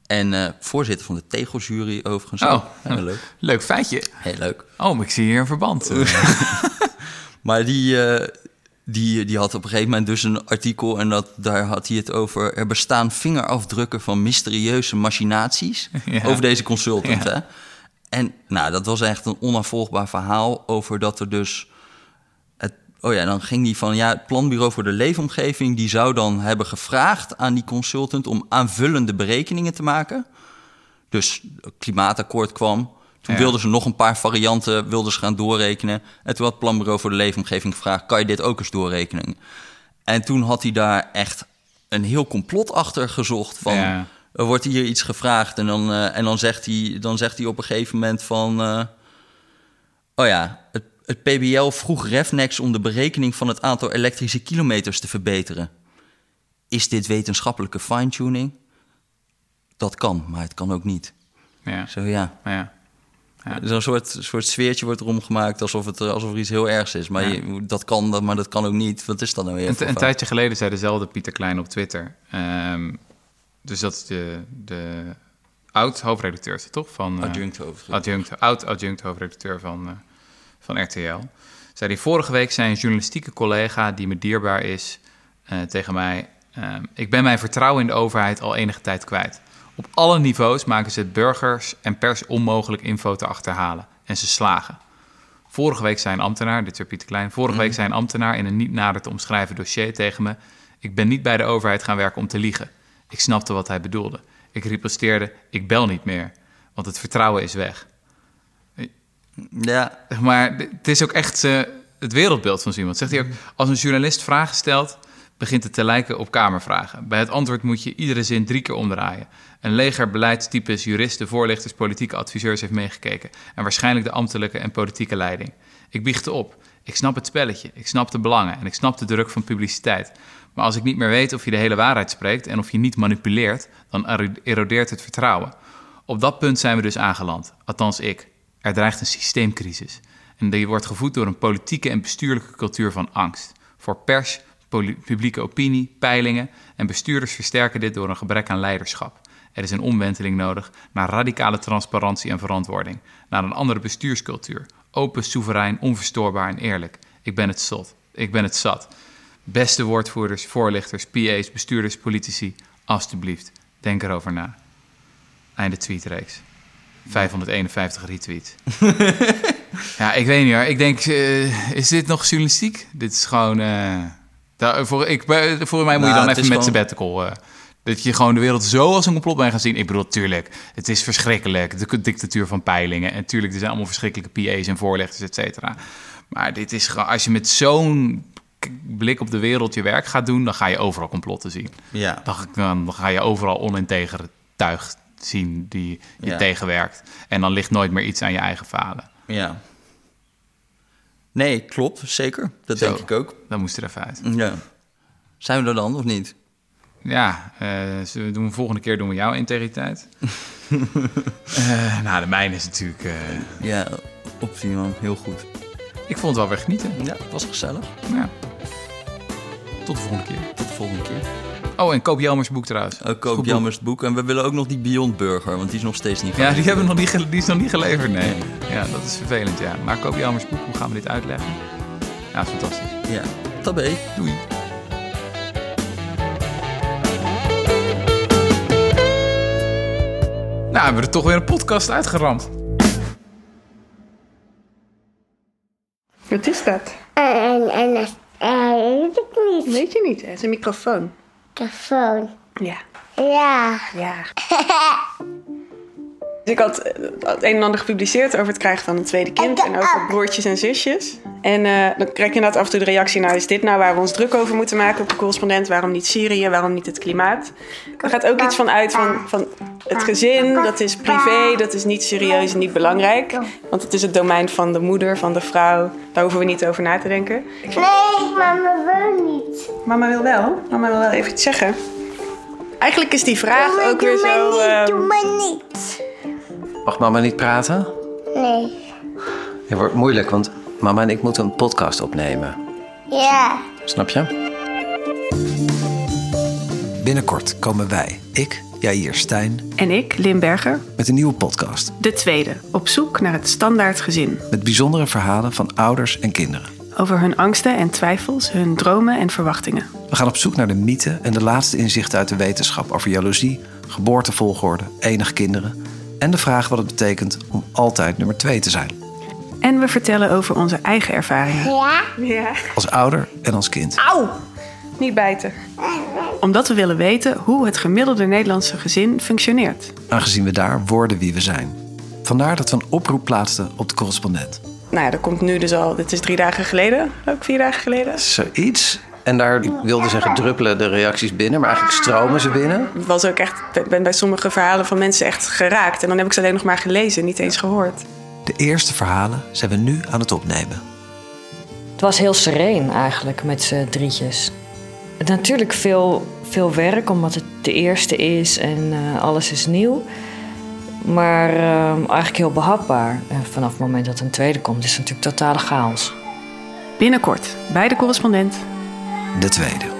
En eh, voorzitter van de tegeljury overigens. Oh. leuk. Leuk feitje. Heel leuk. Oh, maar ik zie hier een verband. Maar die, eh, die, die had op een gegeven moment dus een artikel... en dat, daar had hij het over... er bestaan vingerafdrukken van mysterieuze machinaties... Ja. over deze consultant, Ja. hè? En nou, dat was echt een onafvolgbaar verhaal... over dat er dus... Oh ja, dan ging die van... ja, het Planbureau voor de Leefomgeving... die zou dan hebben gevraagd aan die consultant... om aanvullende berekeningen te maken... Dus het klimaatakkoord kwam. Toen Ja. wilden ze nog een paar varianten wilden ze gaan doorrekenen. En toen had het Planbureau voor de Leefomgeving gevraagd... kan je dit ook eens doorrekenen? En toen had hij daar echt een heel complot achter gezocht. Van, Ja. Er wordt hier iets gevraagd en dan, eh, en dan, zegt, hij, dan zegt hij op een gegeven moment van... eh, oh ja, het, het PBL vroeg Refnex om de berekening van het aantal elektrische kilometers te verbeteren. Is dit wetenschappelijke fine-tuning? Dat kan, maar het kan ook niet. ja. Zo ja. ja. Ja. Zo'n soort, soort sfeertje wordt erom gemaakt alsof, het, er- alsof er iets heel ergs is. Maar Ja. je, dat kan, maar dat kan ook niet. Wat is dat nou weer? Een, tijdje geleden zei dezelfde Pieter Klein op Twitter. ehm, dus dat is de, de oud-hoofdredacteur, toch? Van, eh, Adjunct hoofd. adjunct, oud-adjunct hoofdredacteur van, eh, van RTL. Zei hij, vorige week zei een journalistieke collega die me dierbaar is eh, tegen mij... ehm, ik ben mijn vertrouwen in de overheid al enige tijd kwijt. Op alle niveaus maken ze het burgers en pers onmogelijk info te achterhalen. En ze slagen. Vorige week zei een ambtenaar, dit is Pieter Klein... Vorige week zei een ambtenaar in een niet nader te omschrijven dossier tegen me... ik ben niet bij de overheid gaan werken om te liegen. Ik snapte wat hij bedoelde. Ik riposteerde, ik bel niet meer, want het vertrouwen is weg. Ja, Maar het is ook echt eh, het wereldbeeld van iemand. Zegt hij ook, als een journalist vragen stelt... begint het te lijken op kamervragen. Bij het antwoord moet je iedere zin drie keer omdraaien. Een leger beleidstypes, juristen, voorlichters, politieke adviseurs heeft meegekeken. En waarschijnlijk de ambtelijke en politieke leiding. Ik biechte op. Ik snap het spelletje, ik snap de belangen en ik snap de druk van publiciteit. Maar als ik niet meer weet of je de hele waarheid spreekt en of je niet manipuleert, dan erodeert het vertrouwen. Op dat punt zijn we dus aangeland, althans ik. Er dreigt een systeemcrisis. En die wordt gevoed door een politieke en bestuurlijke cultuur van angst. Voor pers, publieke opinie, peilingen en bestuurders versterken dit door een gebrek aan leiderschap. Er is een omwenteling nodig naar radicale transparantie en verantwoording, naar een andere bestuurscultuur. Open, soeverein, onverstoorbaar en eerlijk. Ik ben het zot. Ik ben het zat. Beste woordvoerders, voorlichters, PA's, bestuurders, politici, alstublieft, denk erover na. Einde tweetreeks. 551 retweets. ja, ik weet niet hoor. Ik denk, uh, is dit nog journalistiek? Dit is gewoon... Uh, daar, voor, ik, voor mij moet je nou, dan even met gewoon... sabbatical... Uh, dat je gewoon de wereld zo als een complot bent gaan zien. Ik bedoel, tuurlijk, het is verschrikkelijk. De dictatuur van peilingen. En tuurlijk, er zijn allemaal verschrikkelijke PA's en voorlichters, et cetera. Maar dit is gewoon, als je met zo'n blik op de wereld je werk gaat doen, dan ga je overal complotten zien. Ja. Dan, dan ga je overal onintegere tuig zien die je tegenwerkt. En dan ligt nooit meer iets aan je eigen falen. Ja. Nee, klopt, zeker. Dat denk ik ook. Dan moest er even uit. Ja. Zijn we er dan, of niet? Ja, uh, doen we volgende keer doen we jouw integriteit. uh, nou, de mijne is natuurlijk... Uh... Ja, optimaal. Heel goed. Ik vond het wel weer genieten. Ja, het was gezellig. Ja. Tot de volgende keer. Tot de volgende keer. Oh, en koop Jelmers boek trouwens. Oh, koop Jelmers boek. En we willen ook nog die Beyond Burger, want die is nog steeds niet geleverd. Ja, die, hebben nog niet die is nog niet geleverd, nee. Ja, dat is vervelend, ja. Maar koop Jelmers boek, hoe gaan we dit uitleggen? Ja, fantastisch. Ja, tabé. Doei. Nou, hebben we er toch weer een podcast uitgeramd. Wat is dat? En, en, en uh, weet ik niet. Weet je niet, het is een microfoon. Microfoon. Ja. Ja. Ja. Dus ik had eh, het een en ander gepubliceerd over het krijgen van een tweede kind en over broertjes en zusjes. En uh, dan krijg je inderdaad af en toe de reactie: nou, is dit nou waar we ons druk over moeten maken op de correspondent? Waarom niet Syrië? Waarom niet het klimaat? Er gaat ook iets van uit van, van het gezin, dat is privé, dat is niet serieus en niet belangrijk. Want het is het domein van de moeder, van de vrouw. Daar hoeven we niet over na te denken. Nee, mama wil niet. Mama wil wel. Mama wil wel even iets zeggen. Eigenlijk is die vraag doe ook weer zo. Niet, um... Doe maar niet. Mag mama niet praten? Nee. Het wordt moeilijk, want mama en ik moeten een podcast opnemen. Ja. Snap je? Binnenkort komen wij, ik, Jair Stijn... En ik, Limberger. Met een nieuwe podcast. De tweede, op zoek naar het standaard gezin. Met bijzondere verhalen van ouders en kinderen. Over hun angsten en twijfels, hun dromen en verwachtingen. We gaan op zoek naar de mythe en de laatste inzichten uit de wetenschap... over jaloezie, geboortevolgorde, enig kinderen... en de vraag wat het betekent om altijd nummer twee te zijn. En we vertellen over onze eigen ervaringen. Ja? Ja. Als ouder en als kind. Auw! Niet bijten. Omdat we willen weten hoe het gemiddelde Nederlandse gezin functioneert. Aangezien we daar worden wie we zijn. Vandaar dat we een oproep plaatsten op de correspondent. Nou ja, dat komt nu dus al, dit is drie dagen geleden, ook vier dagen geleden. Zoiets. En daar, ik wilde zeggen, druppelen de reacties binnen, maar eigenlijk stromen ze binnen. Ik was ook echt, ben bij sommige verhalen van mensen echt geraakt. En dan heb ik ze alleen nog maar gelezen, niet eens gehoord. De eerste verhalen zijn we nu aan het opnemen. Het was heel sereen eigenlijk met z'n drietjes. Natuurlijk veel, veel werk, omdat het de eerste is en uh, alles is nieuw. Maar uh, eigenlijk heel behapbaar. En vanaf het moment dat een tweede komt, is het natuurlijk totale chaos. Binnenkort bij de correspondent. De tweede.